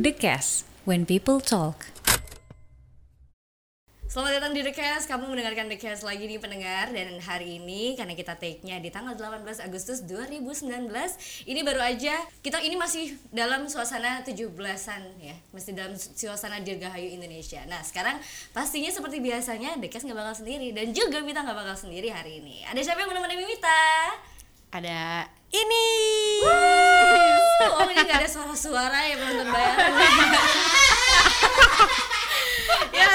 The Cast, when people talk. Selamat datang di The Cast, kamu mendengarkan The Cast lagi nih pendengar. Dan hari ini karena kita take-nya di tanggal 18 Agustus 2019 Ini baru aja, kita ini masih dalam suasana 17-an ya. Masih dalam suasana Dirgahayu Indonesia. Nah sekarang pastinya seperti biasanya The Cast gak bakal sendiri. Dan juga Mita gak bakal sendiri hari ini. Ada siapa yang menemani Mita? ada ini Oh ini gak ada suara-suara ya penonton bayaran Ya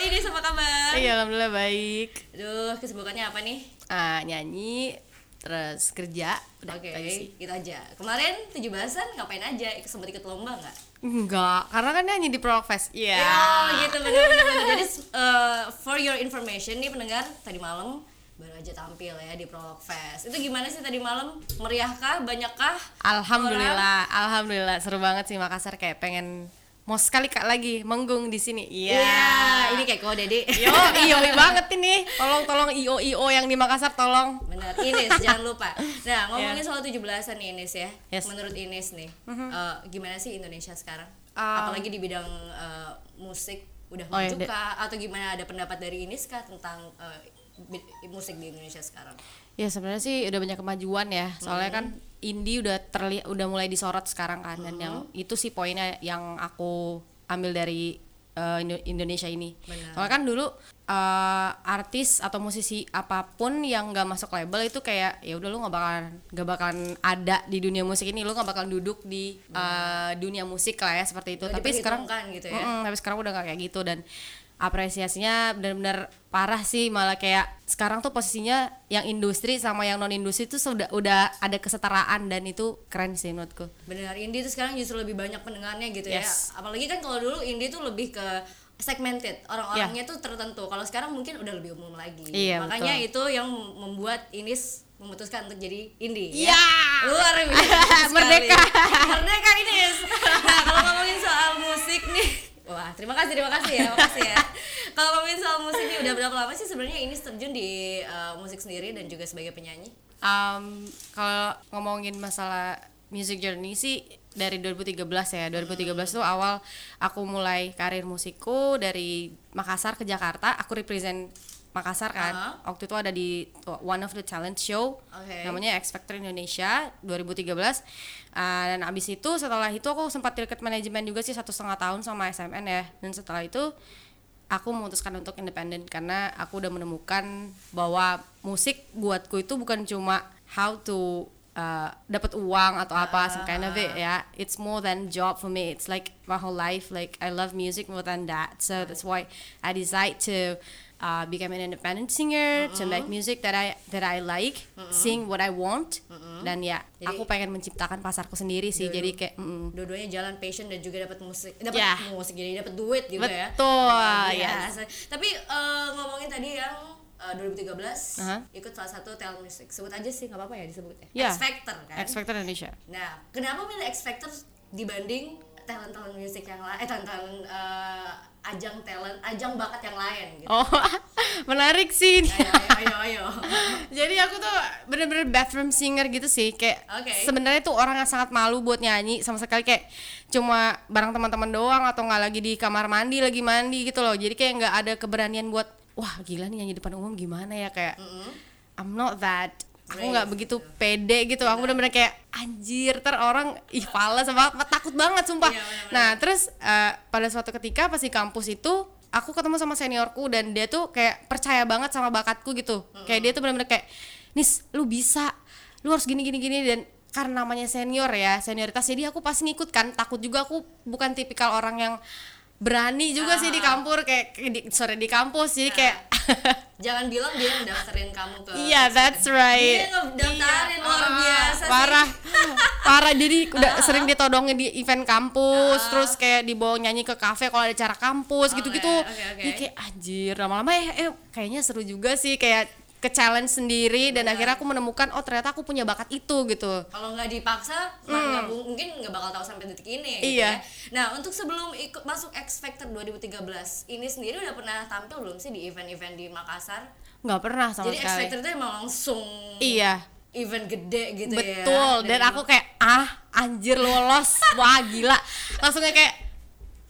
ini sama kabar iya alhamdulillah baik Aduh kesibukannya apa nih? ah nyanyi terus kerja udah Oke, sih. gitu aja. Kemarin 17-an ngapain aja? Sempat ikut lomba nggak? enggak karena kan nyanyi di Prolog Fest iya Oh, gitu benar benar. benar. Jadi uh, for your information nih pendengar, tadi malam baru aja tampil ya di Prolog Fest. Itu gimana sih tadi malam? Meriahkah? Banyakkah? alhamdulillah alhamdulillah seru banget sih Makassar kayak pengen mau sekali kak lagi manggung di sini Iya, iya ini kayak kode deh. yo iyo banget ini tolong tolong io io yang di Makassar tolong Benar, Ines jangan lupa. Nah, ngomongin soal 17-an nih Ines ya. Yes. Menurut Ines nih, uh, gimana sih Indonesia sekarang? Um, Apalagi di bidang uh, musik udah Oh, iya, maju kah atau gimana ada pendapat dari Ines kah tentang uh, musik di Indonesia sekarang? Ya sebenarnya sih udah banyak kemajuan ya. Soalnya kan indie udah terlihat udah mulai disorot sekarang kan dan yang itu sih poinnya yang aku ambil dari uh, Indo- Indonesia ini. Benar. Soalnya kan dulu uh, artis atau musisi apa pun yang nggak masuk label itu kayak ya udah lu nggak bakalan nggak bakalan ada di dunia musik ini, lu nggak bakalan duduk di uh, dunia musik lah ya seperti itu. Tapi sekarang diperhitungkan gitu ya. Mm-mm, tapi sekarang udah nggak kayak gitu dan apresiasinya benar-benar parah sih malah kayak sekarang tuh posisinya yang industri sama yang non industri tuh sudah udah ada kesetaraan dan itu keren sih menurutku Benar, indie tuh sekarang justru lebih banyak pendengarnya gitu Yes. ya. Apalagi kan kalau dulu indie tuh lebih ke segmented, orang-orangnya tuh tertentu. Kalau sekarang mungkin udah lebih umum lagi. Iya, Makanya itu yang membuat Inis memutuskan untuk jadi indie Iya. Luar biasa. Merdeka. Merdeka Inis. Nah, kalau ngomongin soal musik nih Wah, terima kasih, terima kasih ya, makasih ya. Kalau ngomongin soal musik nih, udah berapa lama sih sebenarnya Inis terjun di uh, musik sendiri dan juga sebagai penyanyi? Um, kalau ngomongin masalah music journey sih dari 2013 ya 2013 tuh awal aku mulai karir musikku dari Makassar ke Jakarta aku represent Makassar kan Aha. waktu itu ada di one of the talent show Oke. namanya X Factor Indonesia 2013 Ah, dan abis itu setelah itu aku sempat tirket manajemen juga sih satu setengah tahun sama SMN ya dan setelah itu aku memutuskan untuk independen karena aku udah menemukan bahwa musik buatku itu bukan cuma how to uh, dapat uang atau apa some kind of it ya it's more than job for me. It's like my whole life like I love music more than that. So that's why I decide to uh, become an independent singer to make music that I that I like sing what I want dan ya Jadi- aku pengen menciptakan pasarku sendiri sih jadi kayak mm, dua-duanya jalan passion dan juga dapat musik dapat Ya. musik jadi dapat duit juga ya. Betul, Luar yes. tapi eh, ngomongin tadi yang eh, 2013 Aha. ikut salah satu talent music sebut aja sih nggak apa-apa ya disebutnya Ya. X Factor kan X Factor Indonesia nah kenapa milih X Factor dibanding talent talent musik yang lain eh talent talent eh, ajang talent ajang bakat yang lain gitu oh menarik sih ini. ayo ayo ayo, ayo. Jadi aku tuh bener-bener bathroom singer gitu sih kayak Oke. sebenarnya tuh orang yang sangat malu buat nyanyi sama sekali kayak cuma bareng teman-teman doang atau nggak lagi di kamar mandi lagi mandi gitu loh jadi kayak nggak ada keberanian buat wah gila nih nyanyi depan umum gimana ya kayak I'm not that aku nggak begitu pede gitu aku bener-bener kayak anjir ter orang ih fales sama takut banget sumpah. Iya, nah terus eh, pada suatu ketika pas di kampus itu aku ketemu sama seniorku dan dia tuh kayak percaya banget sama bakatku gitu. Kayak dia tuh bener-bener kayak nis lu bisa lu harus gini gini gini dan karena namanya senior ya senioritas jadi aku pasti ngikut kan. Takut juga aku bukan tipikal orang yang berani juga sih di kampus kayak di, sorry di kampus jadi kayak jangan bilang dia yang daftarin kamu ke Iya, that's right. dia ngedaftarin Iya, luar ah, biasa sih. Parah. Parah jadi udah sering ditodongin di event kampus, terus kayak dibawa nyanyi ke kafe kalau ada acara kampus gitu-gitu. Oke, oke, oke. Jadi kayak anjir, lama-lama ya eh, kayaknya seru juga sih kayak ke challenge sendiri dan akhirnya aku menemukan oh ternyata aku punya bakat itu gitu. kalau nggak dipaksa bu- mungkin nggak bakal tahu sampai detik ini gitu Hmm. Iya. ya. nah untuk sebelum ikut masuk X Factor 2013 ini sendiri udah pernah tampil belum sih di event-event di Makassar nggak pernah sama jadi X sekali. Factor itu emang langsung Iya. event gede gitu ya Betul, dan aku kayak ah anjir lolos, wah gila. Langsung kayak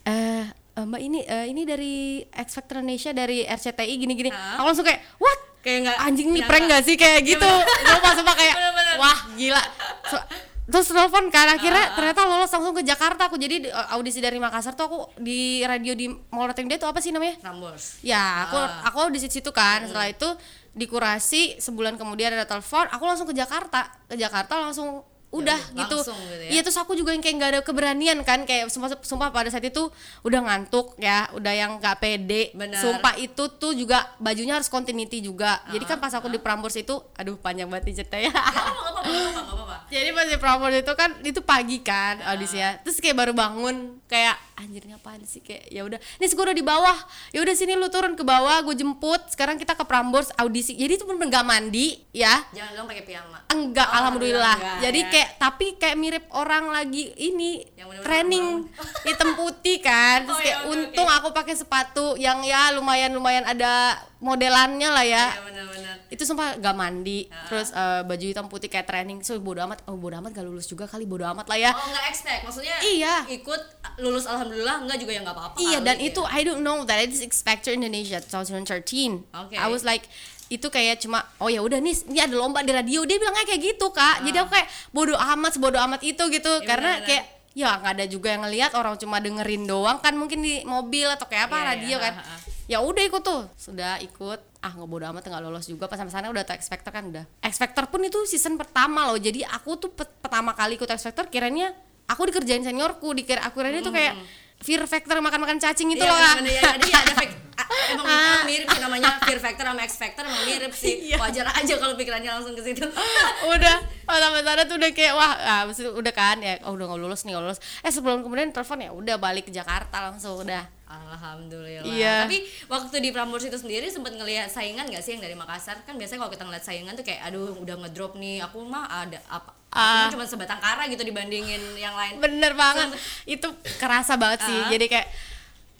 "Eh, mbak ini eh, ini dari X Factor Indonesia dari RCTI gini-gini aku langsung kayak what Kayak nggak anjing nih prank gak sih kayak gitu sumpah sumpah kayak Bener-bener. wah gila So- terus telepon kan akhirnya ternyata lolos langsung ke Jakarta aku jadi di- audisi dari Makassar tuh aku di radio di Mall Day tuh apa sih namanya Rambos. Ya, aku Ah. aku di situ kan. Setelah itu dikurasi sebulan kemudian ada telepon, aku langsung ke Jakarta. Ke Jakarta langsung udah udah, gitu. gitu ya. Iya, terus aku juga yang kayak nggak ada keberanian kan kayak sumpah sumpah pada saat itu udah ngantuk ya, udah yang nggak pede. Bener. Sumpah itu tuh juga bajunya harus continuity juga. Jadi Ah, kan pas aku di Prambors itu aduh panjang banget ceritanya. Jadi pas di Prambors itu kan itu pagi kan audisinya. Terus kayak baru bangun kayak anjir apaan sih kayak ya udah. Nih gue udah di bawah. Ya udah sini lu turun ke bawah, gue jemput. Sekarang kita ke Prambors audisi. Jadi itu bener nggak mandi ya. Jangan dong pakai piyama. Enggak, Oh, alhamdulillah. enggak, Jadi ya. kayak tapi kayak mirip orang lagi ini Yang bener-bener training hitam putih kan. Terus Oh, kayak oke, untung oke. aku pakai sepatu yang ya lumayan-lumayan ada modelannya lah ya Iya benar-benar. itu sumpah gak mandi terus eh, baju hitam putih kayak training so bodo amat oh bodo amat gak lulus juga kali bodo amat lah ya. Oh nggak expect, maksudnya Iya. ikut lulus alhamdulillah enggak juga ya nggak apa-apa. iya dan gitu itu I don't know that it is X Factor Indonesia 2013 Oke. I was like itu kayak cuma oh ya udah nih ini ada lomba di radio dia bilangnya kayak gitu kak. Jadi aku kayak bodo amat sebodo amat itu gitu. Iya, karena benar-benar. kayak ya nggak ada juga yang ngelihat orang cuma dengerin doang kan mungkin di mobil atau kayak apa Iya, radio iya, kan ya udah ikut tuh. Sudah ikut ah nggak bodo amat nggak lolos juga. Pas sampai sana udah tuh X Factor kan udah. X Factor pun itu season pertama loh. Jadi aku tuh pet- pertama kali ikut X Factor kiranya aku dikerjain seniorku. Dikira aku kira itu kayak Fear Factor makan-makan cacing itu Iya, loh bener-bener, ya, ada ya ada fake- a- emang, emang mirip sih namanya Fear Factor sama X Factor emang mirip sih. Iya. Wajar aja kalau pikirannya langsung ke situ. udah pas sampai sana tuh udah kayak wah ah, udah kan ya oh, udah nggak lulus nih nggak lulus eh sebelum kemudian telepon ya udah balik ke Jakarta langsung udah Alhamdulillah. Iya. Tapi waktu di Prambors itu sendiri sempat ngelihat saingan gak sih yang dari Makassar? Kan biasanya kalau kita ngeliat saingan tuh kayak aduh udah ngedrop nih. Aku mah ada apa? Aku cuma sebatang kara gitu dibandingin yang lain. bener banget itu kerasa banget sih Ah. jadi kayak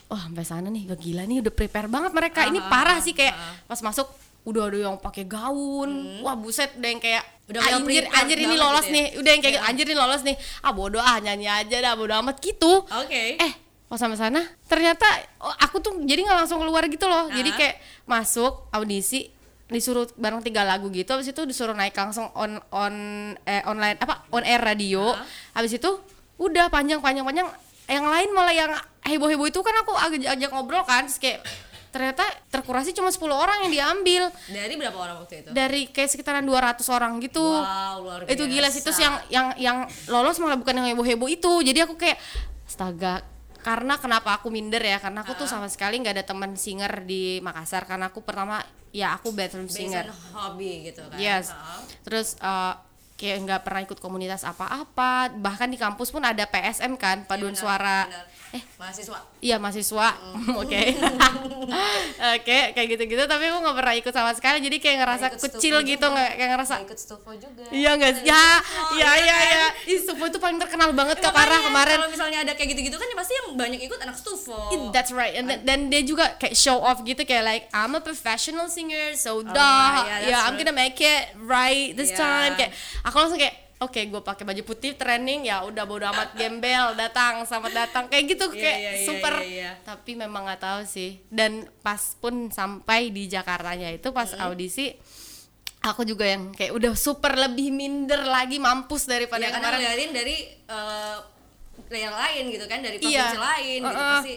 wah sampai sana nih gak gila nih udah prepare banget mereka ini Ah, parah ah, sih kayak ah. pas masuk udah ada yang pakai gaun wah buset udah yang kayak Hmm. Udah "Ah, anjir anjir ini banget lolos gitu ya." nih udah yang kayak anjir ini lolos nih ah bodoh ah nyanyi aja dah bodoh amat gitu Oke. eh pas sampai sana? Ternyata oh, aku tuh jadi nggak langsung keluar gitu loh. Jadi Ah. kayak masuk audisi disuruh bareng tiga lagu gitu. Habis itu disuruh naik langsung on on eh, online apa on air radio. Ah. habis itu udah panjang panjang panjang yang lain malah yang heboh heboh itu kan aku agak ajak ngobrol kan. Terus kayak ternyata terkurasi cuma 10 orang yang diambil. Dari berapa orang waktu itu? dari kayak sekitaran 200 orang gitu. Wow, luar biasa. itu gila sih. Terus yang yang yang lolos malah bukan yang heboh heboh itu. Jadi aku kayak astaga karena kenapa aku minder ya karena aku tuh sama sekali nggak ada teman singer di Makassar karena aku pertama ya aku bathroom Based singer hobi gitu kan. yes Ah. terus eh, kayak nggak pernah ikut komunitas apa-apa bahkan di kampus pun ada PSM kan paduan Iya, benar, suara benar. Eh mahasiswa. Iya mahasiswa, oke, oke kayak gitu-gitu. Tapi aku nggak pernah ikut sama sekali, jadi kayak ngerasa ikut kecil gitu, nggak kayak ngerasa. Nggak ikut Stufo juga. Iya nggak sih? Ya, iya iya iya. Ih, Stufo itu paling terkenal banget ke parah kemarin. Kalau misalnya ada kayak gitu-gitu kan ya pasti yang banyak ikut anak Stufo. That's right. And then, dan dia juga kayak show off gitu kayak like I'm a professional singer, so dah, yeah, that's yeah, I'm right. gonna make it right this Yeah. time. Kayak aku langsung kayak Oke, gue pakai baju putih training ya udah bodo amat gembel datang selamat datang kayak gitu Iya, kayak iya, iya, super iya, iya. tapi memang nggak tahu sih dan pas pun sampai di Jakartanya itu pas audisi aku juga yang kayak udah super lebih minder lagi mampus daripada ya yang kemarin ngeliatin dari eh, yang lain gitu kan dari Iya. provinsi lain gitu Uh-uh. pasti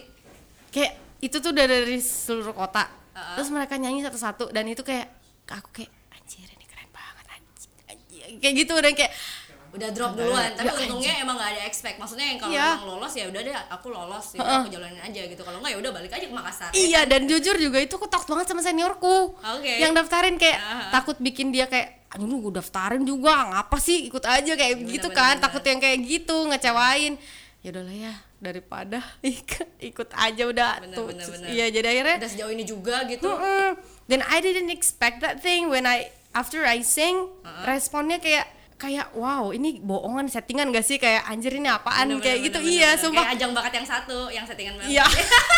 kayak itu tuh udah dari seluruh kota Uh-uh. terus mereka nyanyi satu-satu dan itu kayak aku kayak anjir ini keren banget anjir, anjir. Kayak gitu dan kayak udah drop duluan tapi Ya, untungnya emang gak ada expect maksudnya yang kalau Iya. emang lolos ya udah deh aku lolos ya Uh-uh. aku jalanin aja gitu kalau enggak ya udah balik aja ke Makassar ya iya kan? dan jujur juga itu aku takut banget sama seniorku Oke. yang daftarin kayak Uh-huh. takut bikin dia kayak aduh gue daftarin juga ngapa sih ikut aja kayak Bener, gitu bener, kan bener. takut yang kayak gitu ngecewain ya udahlah ya daripada ikut ikut aja udah Bener, tuh bener, bener. iya jadi akhirnya udah sejauh ini juga gitu Mm-mm. Dan I didn't expect that thing when I after I sing responnya kayak kayak wow ini bohongan settingan gak sih? Kayak anjir ini apaan? Bener, kayak bener, gitu. bener, iya bener. sumpah. Kayak ajang bakat yang satu yang settingan banget. Iya.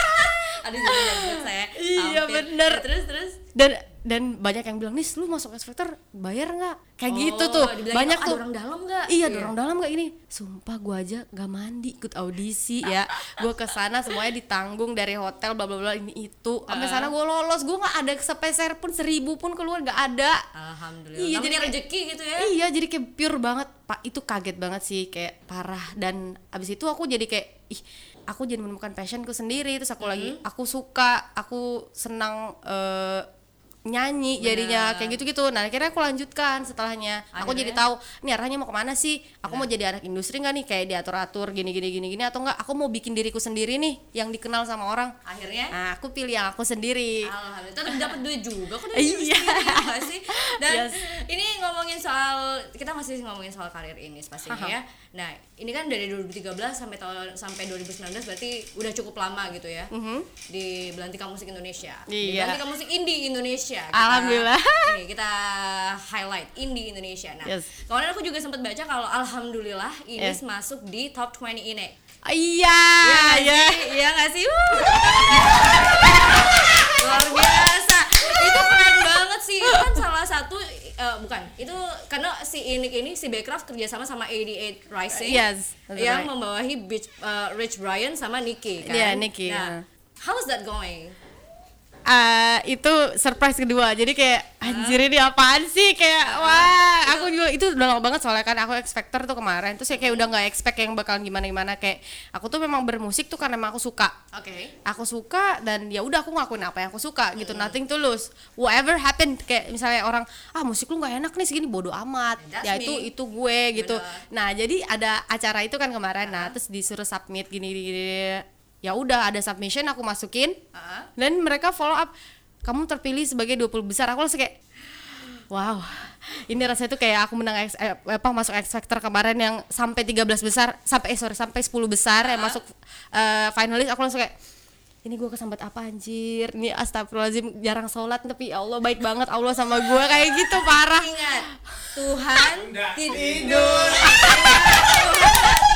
aduh jadi saya. Iya, bener. Ya, terus terus. Dan dan banyak yang bilang nih lu masuk X Factor bayar nggak kayak Oh, gitu tuh banyak "Oh, ada tuh orang dalam nggak?" iya Iya. orang dalam nggak ini sumpah gua aja nggak mandi ikut audisi ya gua ke sana semuanya ditanggung dari hotel bla bla bla ini itu sampai sana gua lolos gua nggak ada sepeser pun seribu pun keluar nggak ada Alhamdulillah. Iya, Namanya jadi rezeki gitu ya. Iya, jadi kayak pure banget. Pak, itu kaget banget sih, kayak parah. Dan abis itu aku jadi kayak, ih, aku jadi menemukan passionku sendiri. Terus aku lagi, Mm-hmm. aku suka, aku senang eh, nyanyi jadinya kayak gitu-gitu. Nah, akhirnya aku lanjutkan setelahnya. Aku jadi tahu, nih arahnya mau ke mana sih? Aku mau jadi anak industri nggak nih? Kayak diatur-atur gini-gini gini-gini atau enggak? Aku mau bikin diriku sendiri nih, yang dikenal sama orang. Akhirnya Nah, aku pilih yang aku sendiri. Alhamdulillah, tapi dapat duit juga kok dari Iya. sendiri, ya sih? Dan Yes. ini ngomongin soal kita masih ngomongin soal karir ini pastinya ya. Nah, ini kan dari 2013 sampai tahun sampai 2019 berarti udah cukup lama gitu ya. Di Belantika Musik Indonesia. Di Iya. Belantika Musik Indie Indonesia. Kita- Alhamdulillah. Ini kita highlight Indie Indonesia. Nah, Yes. kemarin aku juga sempat baca kalau alhamdulillah ini Yes. masuk di top 20 ini. Iya, Iya iya. nggak sih? Iya sih? Luar biasa. Itu keren banget sih. Itu kan salah satu eh, bukan. Itu karena si Inik ini si Backcraft kerjasama sama 88 Rising. Yes, Yang right. membawahi Beach, eh, Rich Brian sama Nicky kan. Iya, Nicky, Nah, ya. how is that going? Ah, itu surprise kedua. Jadi kayak anjir ini apaan sih? Kayak wah aku juga itu udah lama banget soalnya kan aku expector tuh kemarin. Terus ya kayak udah nggak expect yang bakalan gimana gimana kayak aku tuh memang bermusik tuh karena emang aku suka. Oke. aku suka dan ya udah aku ngelakuin apa yang aku suka gitu. Nothing to lose. Whatever happen kayak misalnya orang ah musik lu nggak enak nih segini bodoh amat. That's ya itu me. itu gue gitu. Bener. nah jadi ada acara itu kan kemarin. Nah terus disuruh submit gini gini, gini. Ya udah ada submission aku masukin. Ah. dan mereka follow up kamu terpilih sebagai 20 besar. Aku langsung kayak wow. Ini rasanya tuh kayak aku menang X, eh, apa masuk X Factor kemarin yang sampai 13 besar sampai eh sorry sampai 10 besar yang masuk eh, finalis. Aku langsung kayak ini gue kesambat apa anjir? Ini astagfirullahaladzim jarang sholat tapi ya Allah baik banget Allah sama gue kayak gitu parah. Ingat, Tuhan tidur. Tuhan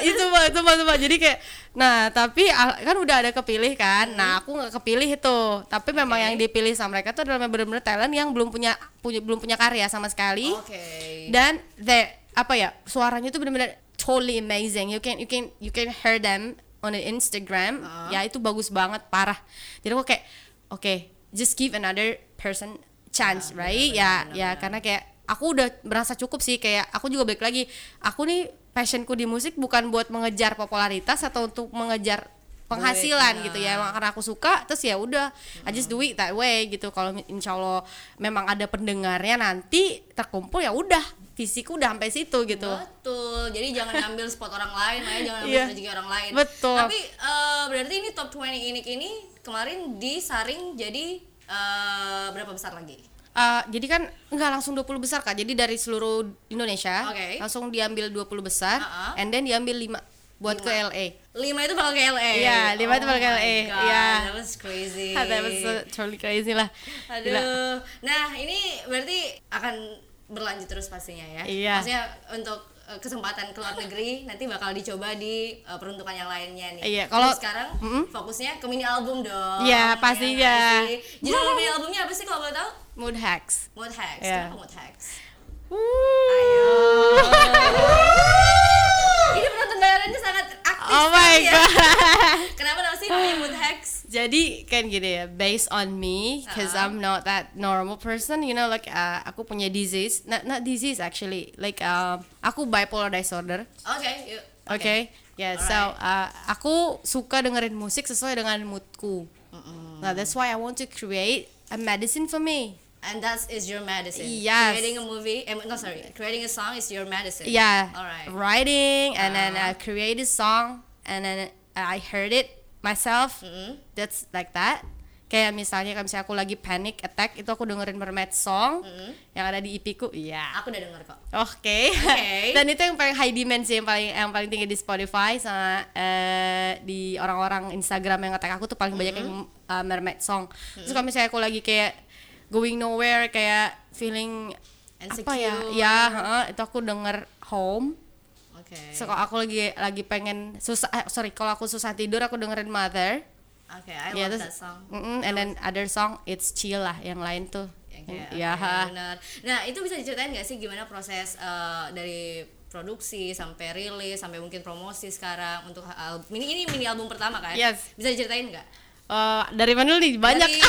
itu mah itu mah itu mah. jadi kayak nah tapi ah, kan udah ada kepilih kan? Nah aku nggak kepilih itu. Tapi memang yang dipilih sama mereka tuh adalah benar-benar talent yang belum punya punya belum punya karya sama sekali. Oke. dan the apa ya suaranya tuh benar-benar totally amazing. You can you can you can hear them on the Instagram ya itu bagus banget parah. Jadi aku kayak oke just give another person chance right? ya ya karena kayak aku udah merasa cukup sih. Kayak aku juga balik lagi. Aku nih passionku di musik bukan buat mengejar popularitas atau untuk mengejar penghasilan gitu ya emang karena aku suka terus ya udah I just do it that way gitu kalau insya Allah memang ada pendengarnya nanti terkumpul ya udah fisikku udah sampai situ gitu Betul. Jadi jangan ngambil spot orang lain, ya, jangan ngambil Iya. rezeki orang lain. Betul. Tapi eh, berarti ini top 20 inik ini kemarin disaring jadi eh, berapa besar lagi? Uh, jadi kan nggak langsung 20 besar kak jadi dari seluruh Indonesia Oke. langsung diambil 20 besar Uh-uh. and then diambil 5 buat ke LA 5 itu bakal ke LA. Iya, lima itu bakal ke my LA. Iya. That was crazy. that was so totally crazy lah Gila. Aduh. Nah, ini berarti akan berlanjut terus pastinya ya. Iya. Maksudnya untuk eh, kesempatan ke luar negeri nanti bakal dicoba di eh, peruntukan yang lainnya nih. Iya, kalau- sekarang fokusnya ke mini album dong. Iya, ya pastinya. nggak sih? Judul mini albumnya apa sih kalau boleh tahu? Mood hacks Mood Hacks. Iya. Kenapa Mood Hacks? Ayo. Ini penonton bayarannya sangat aktif oh my ya. god Kenapa namanya sih namanya Mood Hacks? jadi kan gini ya based on me cause Uh-huh. I'm not that normal person you know like uh, aku punya disease not not disease actually like um, aku bipolar disorder Oke, yuk. Oke, ya, so uh, aku suka dengerin musik sesuai dengan moodku. Nah, that's why I want to create a medicine for me. And that is your medicine. Yes. Creating a movie, no sorry, creating a song is your medicine. Yeah, Alright. writing and then. I create a song and then I heard it myself. Mm-hmm. That's like that. Kayak misalnya kalau misalnya aku lagi panic attack itu aku dengerin mermaid song Mm-hmm. yang ada di EP ku. Iya. Aku udah denger kok. Oke. Oke. Dan itu yang paling high demand sih, yang paling yang paling tinggi di Spotify sama eh, di orang-orang Instagram yang ngetek aku tuh paling banyak yang uh, mermaid song. Terus kalau misalnya aku lagi kayak going nowhere kayak feeling apa ya? Insecure. Ya, heeh, itu aku denger home. Oke. So kalau aku lagi lagi pengen susah eh, sorry, kalau aku susah tidur aku dengerin Mother. Oke, I Ya, love terus- that song. Mm-mm, and then other song it's chill lah yang lain tuh kayak, ya oke, benar. Nah, itu bisa diceritain nggak sih gimana proses eh, dari produksi sampai rilis sampai mungkin promosi sekarang untuk al- ini ini mini album pertama kan? Yes. Bisa diceritain nggak? Eh, dari mana nih banyak Dari-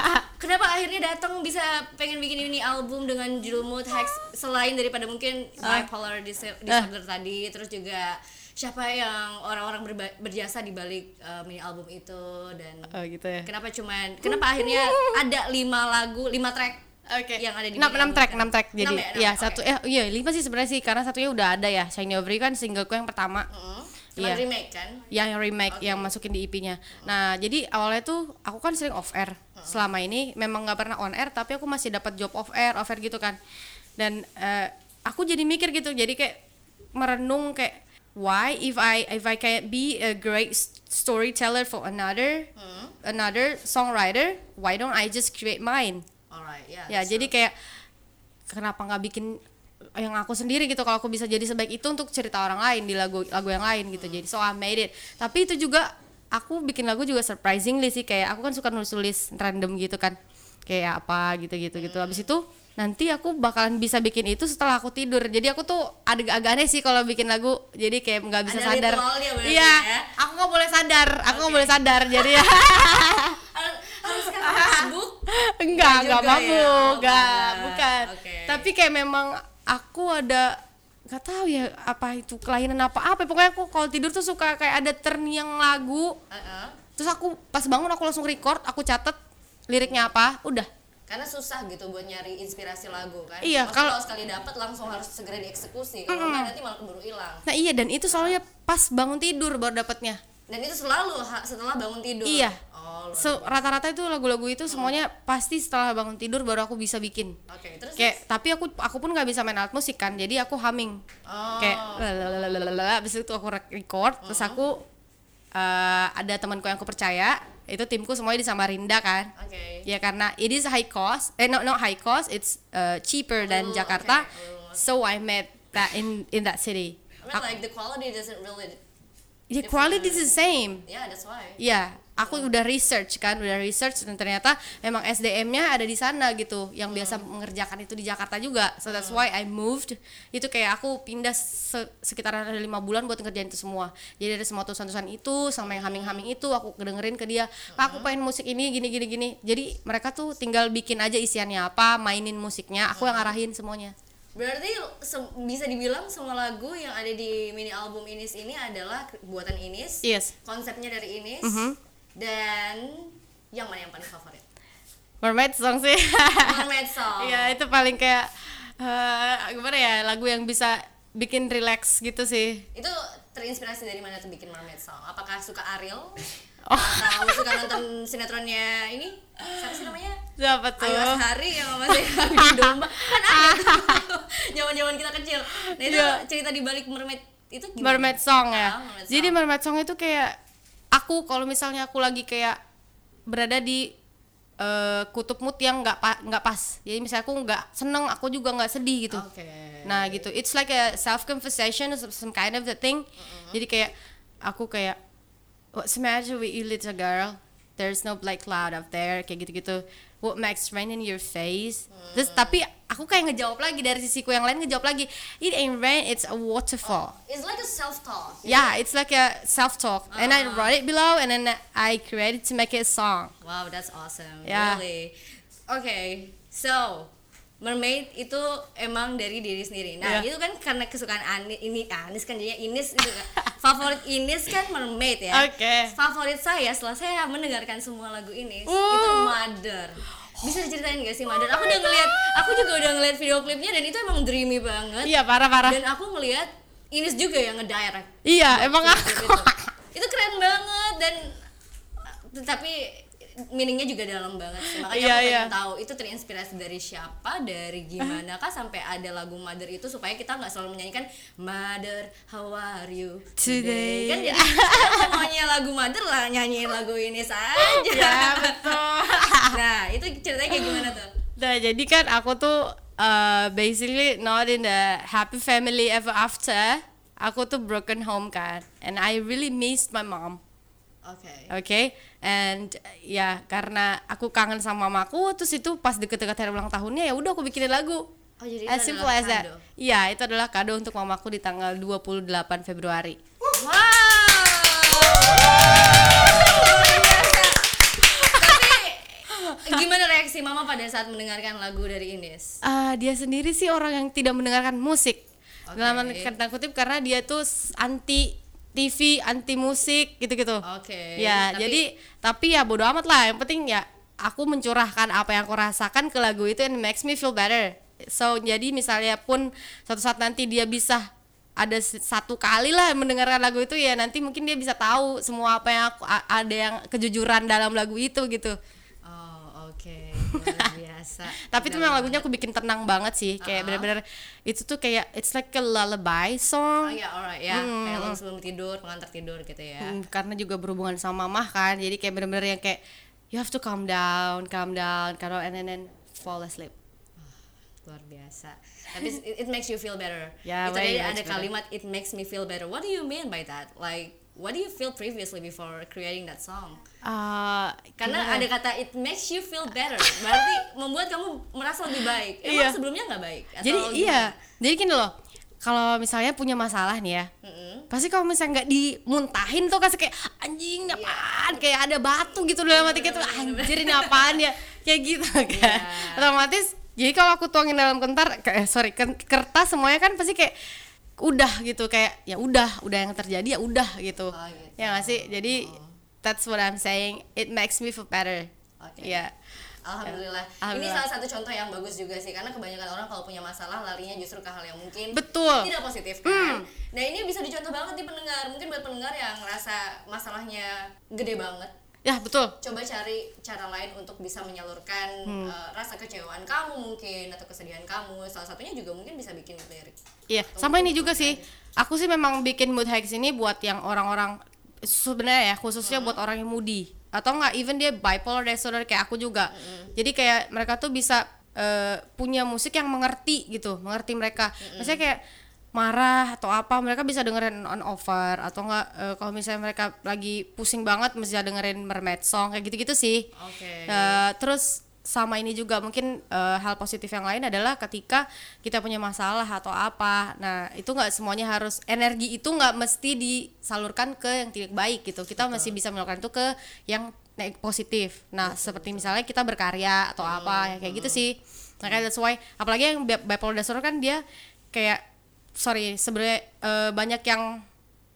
kenapa akhirnya datang bisa pengen bikin ini album dengan judul Mood Hacks selain daripada mungkin Ah. bipolar dis- disorder tadi terus juga siapa yang orang-orang berba- berjasa di balik eh, mini album itu dan oh gitu ya kenapa cuman kenapa akhirnya ada lima lagu lima track Oke. yang ada di enam mini enam album track sekarang? enam track jadi Enam ya, enam, ya oke. satu eh iya lima sih sebenarnya sih karena satunya udah ada ya Shiny Overy kan singleku yang pertama Mm. Cuman Iya. remake kan yang remake yang masukin di EP-nya. Nah, jadi awalnya tuh aku kan sering off air. Selama ini memang nggak pernah on air, tapi aku masih dapat job off air, off air gitu kan. Dan eh, aku jadi mikir gitu, jadi kayak merenung kayak why if I if I can be a great storyteller for another another songwriter, why don't I just create mine? alright ya Ya, jadi kayak kenapa nggak bikin yang aku sendiri gitu kalau aku bisa jadi sebaik itu untuk cerita orang lain di lagu lagu yang lain gitu. Jadi so I made it. Tapi itu juga aku bikin lagu juga surprisingly sih kayak aku kan suka nulis-nulis random gitu kan. Kayak apa gitu-gitu gitu. Habis itu nanti aku bakalan bisa bikin itu setelah aku tidur. Jadi aku tuh ada agak aneh sih kalau bikin lagu. Jadi kayak nggak bisa Ada sadar. Iya, ya? aku nggak boleh sadar. Aku nggak boleh sadar. Jadi ya harus enggak Enggak enggak juga ya? mabuk Oh, enggak enggak. bukan Oke. tapi kayak memang aku ada nggak tahu ya apa itu kelainan apa apa pokoknya aku kalau tidur tuh suka kayak ada terngiang lagu. Heeh. terus aku pas bangun aku langsung record aku catet liriknya apa udah. Karena susah gitu buat nyari inspirasi lagu kan. Iya, kalau- sekali dapat langsung harus segera dieksekusi. Kalau enggak nanti malah keburu hilang. Nah iya dan itu selalu ya pas bangun tidur baru dapatnya dan itu selalu setelah bangun tidur. Iya. oh so, rata-rata itu lagu-lagu itu semuanya pasti setelah bangun tidur baru aku bisa bikin. Oke terus kayak tapi aku aku pun nggak bisa main alat musik kan jadi aku humming. Oh. kayak lalalala habis itu aku record terus aku eh, ada temanku yang aku percaya itu timku semuanya di Samarinda kan. Oke. Ya karena it is high cost eh no not high cost it's uh, cheaper than Oh, Jakarta. Okay. Oh. so I made that in in that city. I mean like the quality doesn't really the quality is the same yeah that's why Iya, aku udah research kan, udah research dan ternyata memang SDM-nya ada di sana gitu, yang biasa mengerjakan itu di Jakarta juga. So that's why I moved. Itu kayak aku pindah se- sekitar ada lima bulan buat ngerjain itu semua. Jadi ada semua tulisan-tulisan itu sama yang humming-humming itu aku dengerin ke dia. Pak, aku pengen musik ini gini gini gini. Jadi mereka tuh tinggal bikin aja isiannya apa, mainin musiknya, aku yang arahin semuanya. Berarti bisa dibilang semua lagu yang ada di mini album Inis ini adalah buatan Inis, Yes. konsepnya dari Inis, Mhm. dan yang mana yang paling favorit? Mermaid song sih. Mermaid Song. Iya itu paling kayak eh, gimana ya lagu yang bisa bikin relax gitu sih. Itu terinspirasi dari mana tuh bikin Mermaid Song? Apakah suka Ariel? Oh. Atau suka nonton sinetronnya ini? Siapa sih namanya? Siapa tuh? Ayu Ashari yang masih kambing domba kan ada tuh zaman-zaman kita kecil. Nah itu Iya. cerita di balik Mermaid itu gimana? Mermaid song ya. Ah, Mermaid Jadi Song. mermaid song itu kayak aku kalau misalnya aku lagi kayak berada di eh, kutub mood yang nggak pa- nggak pas. Jadi misalnya aku nggak seneng, aku juga nggak sedih gitu. Oke. Nah gitu, it's like a self confession, some kind of the thing. Jadi kayak aku kayak What's the matter with you little girl? There's no black cloud up there, kayak gitu-gitu. What makes rain in your face? Terus tapi aku kayak ngejawab lagi dari sisiku yang lain ngejawab lagi. It ain't rain, it's a waterfall. It's like a self talk. Yeah, it's like a self talk, and I Ah. wrote it below, and then I created to make it a song. Wow, that's awesome. Yeah. Really. Okay, so Mermaid itu emang dari diri sendiri. Nah, Yeah. itu kan karena kesukaan Anis ini Anis kan jadinya Inis itu kan. Favorit Inis kan Mermaid ya. Oke. Favorit saya setelah saya mendengarkan semua lagu Inis Uh. itu Mother. Bisa diceritain gak sih Mother? Aku udah ngeliat, aku juga udah ngeliat video klipnya dan itu emang dreamy banget. Iya parah parah. Dan aku ngeliat Inis juga yang ngedirect Iya emang klip aku. itu. itu keren banget dan tapi meaningnya juga dalam banget sih makanya Iya, aku pengen iya. tahu itu terinspirasi dari siapa dari gimana kah sampai ada lagu Mother itu supaya kita nggak selalu menyanyikan Mother how are you Today. kan jadi maunya lagu Mother lah nyanyiin lagu ini saja Ya betul. nah itu ceritanya kayak gimana tuh Nah, jadi kan aku tuh uh, basically not in the happy family ever after. Aku tuh broken home kan, and I really missed my mom. Oke. Oke, and ya karena aku kangen sama mamaku, terus itu pas deket-deket hari ulang tahunnya ya udah aku bikinin lagu. Oh, jadi itu as simple adalah as that. Iya, itu adalah kado untuk mamaku di tanggal 28 Februari. Wow. Tapi gimana reaksi mama pada saat mendengarkan lagu dari Ines? Ah, dia sendiri sih orang yang tidak mendengarkan musik. Oke. Dalam tanda kutip karena dia tuh anti TV, anti musik gitu-gitu. Oke, Ya, tapi- jadi tapi ya bodo amat lah. Yang penting ya aku mencurahkan apa yang aku rasakan ke lagu itu and it makes me feel better. So, jadi misalnya pun suatu saat nanti dia bisa ada satu kali lah mendengarkan lagu itu ya nanti mungkin dia bisa tahu semua apa yang aku ada yang kejujuran dalam lagu itu gitu. Oh, oke. Luar biasa. Tapi itu memang lagunya aku bikin tenang banget sih, kayak bener-bener itu tuh kayak it's like a lullaby Oh song. ya, alright ya. Kayak lo sebelum tidur, pengantar tidur gitu ya. Hmm, karena juga berhubungan sama mamah kan, jadi kayak bener-bener yang kayak you have to calm down, calm down, kalau and then, then fall asleep. Luar biasa. Tapi it, it makes you feel better. Ya, itu tadi ada better. kalimat it makes me feel better. What do you mean by that? Like what do you feel previously before creating that song? Ah, Karena gimana ada kata it makes you feel better, berarti membuat kamu merasa lebih baik. Emang Iya. sebelumnya nggak baik? Atau jadi gimana? iya, jadi gini loh, kalau misalnya punya masalah nih ya, Mm-mm. pasti kalau misalnya nggak dimuntahin tuh kasih kayak anjing ini apaan kayak ada batu gitu dalam hati kita anjir ini apaan ya kayak gitu kan otomatis jadi kalau aku tuangin dalam kentar ke- eh, sorry kertas semuanya kan pasti kayak udah gitu kayak ya udah udah yang terjadi ya udah gitu Oh, gitu. ya nggak sih jadi that's what I'm saying it makes me feel better Oke. ya Alhamdulillah. Ini Alhamdulillah. salah satu contoh yang bagus juga sih karena kebanyakan orang kalau punya masalah larinya justru ke hal yang mungkin Betul. tidak positif kan. Nah, ini bisa dicontoh banget di pendengar. Mungkin buat pendengar yang ngerasa masalahnya gede banget. Ya betul Coba cari cara lain untuk bisa menyalurkan eh, rasa kecewaan kamu mungkin atau kesedihan kamu. Salah satunya juga mungkin bisa bikin lirik. Iya, sama ini juga sih. Aku sih memang bikin mood hacks ini buat yang orang-orang sebenarnya ya khususnya buat orang yang moody atau enggak even dia bipolar disorder kayak aku juga. Jadi kayak mereka tuh bisa eh, punya musik yang mengerti gitu, mengerti mereka. Misalnya kayak marah atau apa mereka bisa dengerin on over atau enggak eh, kalau misalnya mereka lagi pusing banget bisa dengerin mermaid song kayak gitu-gitu sih. Oke. Eh, terus sama ini juga mungkin eh, hal positif yang lain adalah ketika kita punya masalah atau apa. Nah itu nggak semuanya harus energi itu nggak mesti disalurkan ke yang tidak baik gitu. Kita masih bisa melakukan itu ke yang positif. Nah seperti misalnya kita berkarya atau apa ya kayak gitu sih. Makanya that's why apalagi yang bi- bipolar disorder kan dia kayak sorry sebenarnya eh, banyak yang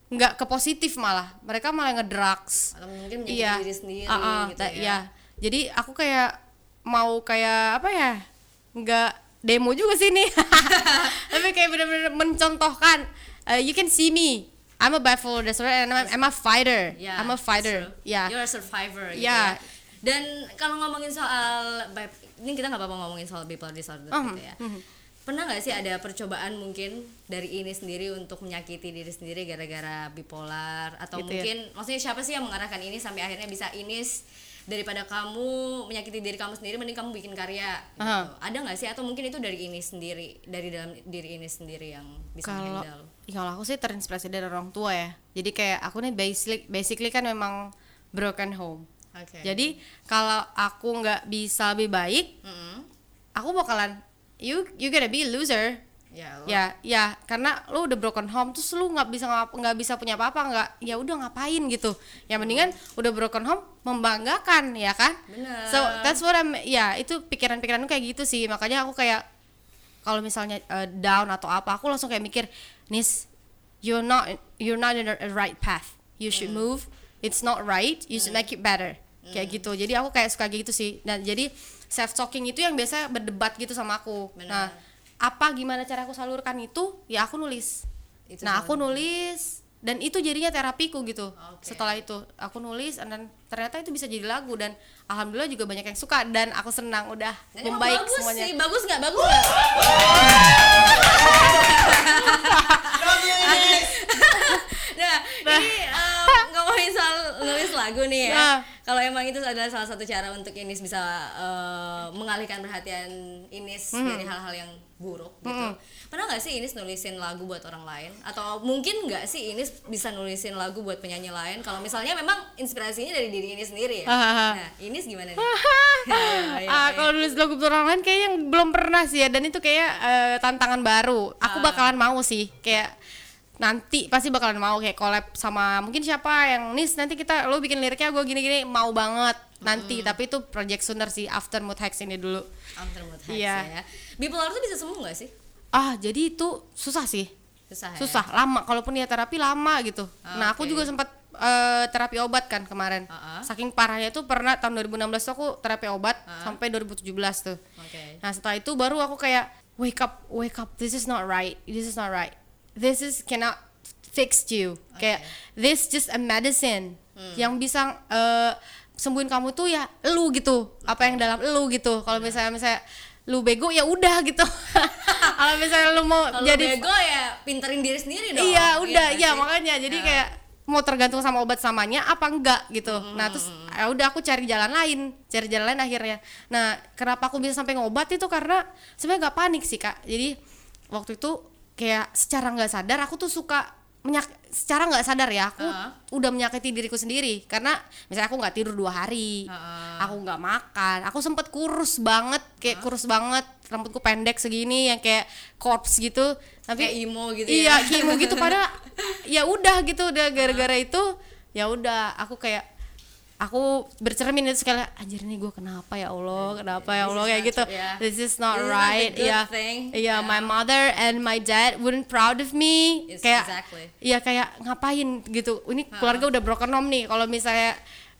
nggak ke positif malah mereka malah ngedrugs Atau mungkin menyakiti diri sendiri ah, ah, gitu ya. iya. Jadi aku kayak mau kayak apa ya? Nggak demo juga sih nih. Tapi kayak bener-bener mencontohkan uh, you can see me. I'm a bipolar disorder and I'm, I'm a fighter. Ya, I'm a fighter. Ya. You're a survivor gitu Ya. ya. Dan kalau ngomongin soal ini kita nggak apa-apa ngomongin soal bipolar disorder Hmm, gitu ya. Pernah nggak sih ada percobaan mungkin dari ini sendiri untuk menyakiti diri sendiri gara-gara bipolar atau Gitu ya. mungkin maksudnya siapa sih yang mengarahkan ini sampai akhirnya bisa inis daripada kamu menyakiti diri kamu sendiri mending kamu bikin karya gitu. Aha. Ada nggak sih atau mungkin itu dari ini sendiri dari dalam diri ini sendiri yang bisa Kalau handle? ya, kalau aku sih terinspirasi dari orang tua ya. Jadi kayak aku nih basic basically kan memang broken home. Oke. Jadi kalau aku nggak bisa lebih baik, Mm-mm. aku bakalan you you gonna be a loser. Ya, lo- ya ya karena lu udah broken home terus lu nggak bisa nggak bisa punya apa-apa nggak ya udah ngapain gitu. Ya mendingan udah broken home membanggakan ya kan? Bener. so that's what I'm ya itu pikiran-pikiran kayak gitu sih. Makanya aku kayak kalau misalnya uh, down atau apa aku langsung kayak mikir nis you're not you're not in the right path. You should Hmm. move. It's not right. You should make it better. Kayak Hmm. gitu. Jadi aku kayak suka gitu sih. Dan jadi self talking itu yang biasa berdebat gitu sama aku. Benar. nah apa gimana cara aku salurkan itu? Ya aku nulis. Itu nah aku nulis dan itu jadinya terapiku gitu. Oke. setelah itu aku nulis dan ternyata itu bisa jadi lagu dan alhamdulillah juga banyak yang suka dan aku senang udah Dan emang membaik bagus semuanya. sih, bagus nggak? Bagus. Nggak? nah, ini em, ngomongin soal nulis lagu nih ya. Nah. kalau emang itu adalah salah satu cara untuk Inis bisa eh, mengalihkan perhatian Inis Hmm. dari hal-hal yang buruk gitu. Pernah nggak sih Inis nulisin lagu buat orang lain? Atau mungkin nggak sih Inis bisa nulisin lagu buat penyanyi lain? Kalau misalnya memang inspirasinya dari diri Inis sendiri ya. Hahaha. nah, Inis gimana nih? Ya, Ah, ya. kalau nulis lagu buat orang lain kayaknya belum pernah sih ya dan itu kayak eh, tantangan baru. Aku Ah. bakalan mau sih kayak nanti pasti bakalan mau kayak collab sama mungkin siapa yang nis nanti kita lo bikin liriknya gue gini-gini mau banget nanti tapi itu project sooner sih after mood hacks ini dulu After mood hacks Iya. ya. Bipolar tuh bisa sembuh nggak sih? ah jadi itu susah sih Susah. ya? susah lama kalaupun ya terapi lama gitu Ah, nah aku juga sempat eh, terapi obat kan kemarin ah. saking parahnya tuh pernah tahun 2016 tuh aku terapi obat sampai 2017 tuh Oke. Nah setelah itu baru aku kayak wake up, wake up. This is not right. This is not right. This is cannot fix you. Kayak this just a medicine Hmm. yang bisa eh, sembuhin kamu tuh ya lu gitu. Apa yang dalam lu gitu. Kalau misalnya misalnya lu bego ya udah gitu. Kalau misalnya lu mau Kalau jadi bego ya pinterin diri sendiri dong. iya udah nggak iya sih? makanya jadi Ya. kayak mau tergantung sama obat samanya apa enggak gitu nah terus ya udah aku cari jalan lain cari jalan lain akhirnya nah kenapa aku bisa sampai ngobat itu karena sebenarnya nggak panik sih kak jadi waktu itu kayak secara nggak sadar aku tuh suka menyak secara nggak sadar ya aku Heeh. udah menyakiti diriku sendiri karena misalnya aku nggak tidur dua hari Heeh. aku nggak makan aku sempet kurus banget kayak kurus banget rambutku pendek segini yang kayak corpse gitu tapi Kayak emo gitu iya ya. kimo gitu padahal ya udah gitu udah gara-gara itu ya udah aku kayak aku bercermin itu sekali anjir ini gue kenapa ya Allah kenapa ya Allah kayak gitu yeah. this is not This right iya thing. iya Yeah. my mother and my dad wouldn't proud of me Yes, kayak exactly. iya kayak ngapain gitu ini keluarga udah broken home nih kalau misalnya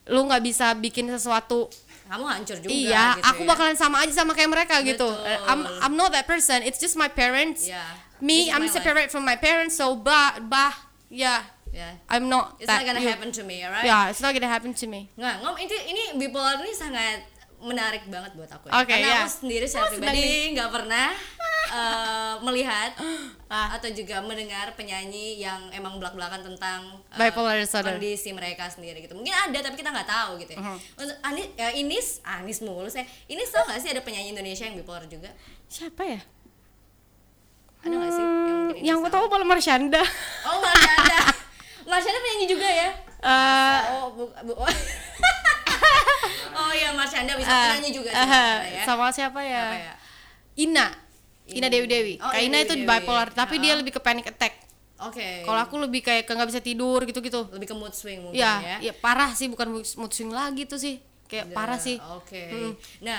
lu nggak bisa bikin sesuatu Kamu hancur juga iya gitu aku ya. bakalan sama aja sama kayak mereka gitu Betul. I'm I'm not that person it's just my parents Yeah. me This I'm my life. separate from my parents so bah bah yeah Yeah. I'm not It's that not gonna you. happen to me, alright? yeah it's not gonna happen to me Nggak, ngom ini ini bipolar ini sangat menarik banget buat aku ya. Oke, Karena ya. aku sendiri secara pribadi nggak pernah eh, melihat Ah. atau juga mendengar penyanyi yang emang belak-belakan tentang eh, Bipolar disorder. kondisi mereka sendiri gitu. Mungkin ada tapi kita nggak tahu gitu ya. Uh-huh. Untuk Anis, ya, Inis, Anis mulu saya. Inis tau nggak sih ada penyanyi Indonesia yang bipolar juga? siapa ya Ada nggak sih yang yang aku tahu malah Marshanda Oh Marshanda. Marshanda penyanyi juga ya? Eh, Oh, bu, bu- oh iya Marshanda bisa eh, penyanyi juga sih, eh, Marshanda ya. sama siapa ya Apa ya? Ina Ina Dewi Dewi Oh, Kak Ina itu Dewi. bipolar tapi dia Ha-ha. lebih ke panic attack Oke. kalau aku lebih kayak nggak bisa tidur gitu-gitu lebih ke mood swing mungkin ya ya. ya parah sih bukan mood swing lagi tuh sih kayak parah sih Oke. Hmm. Nah,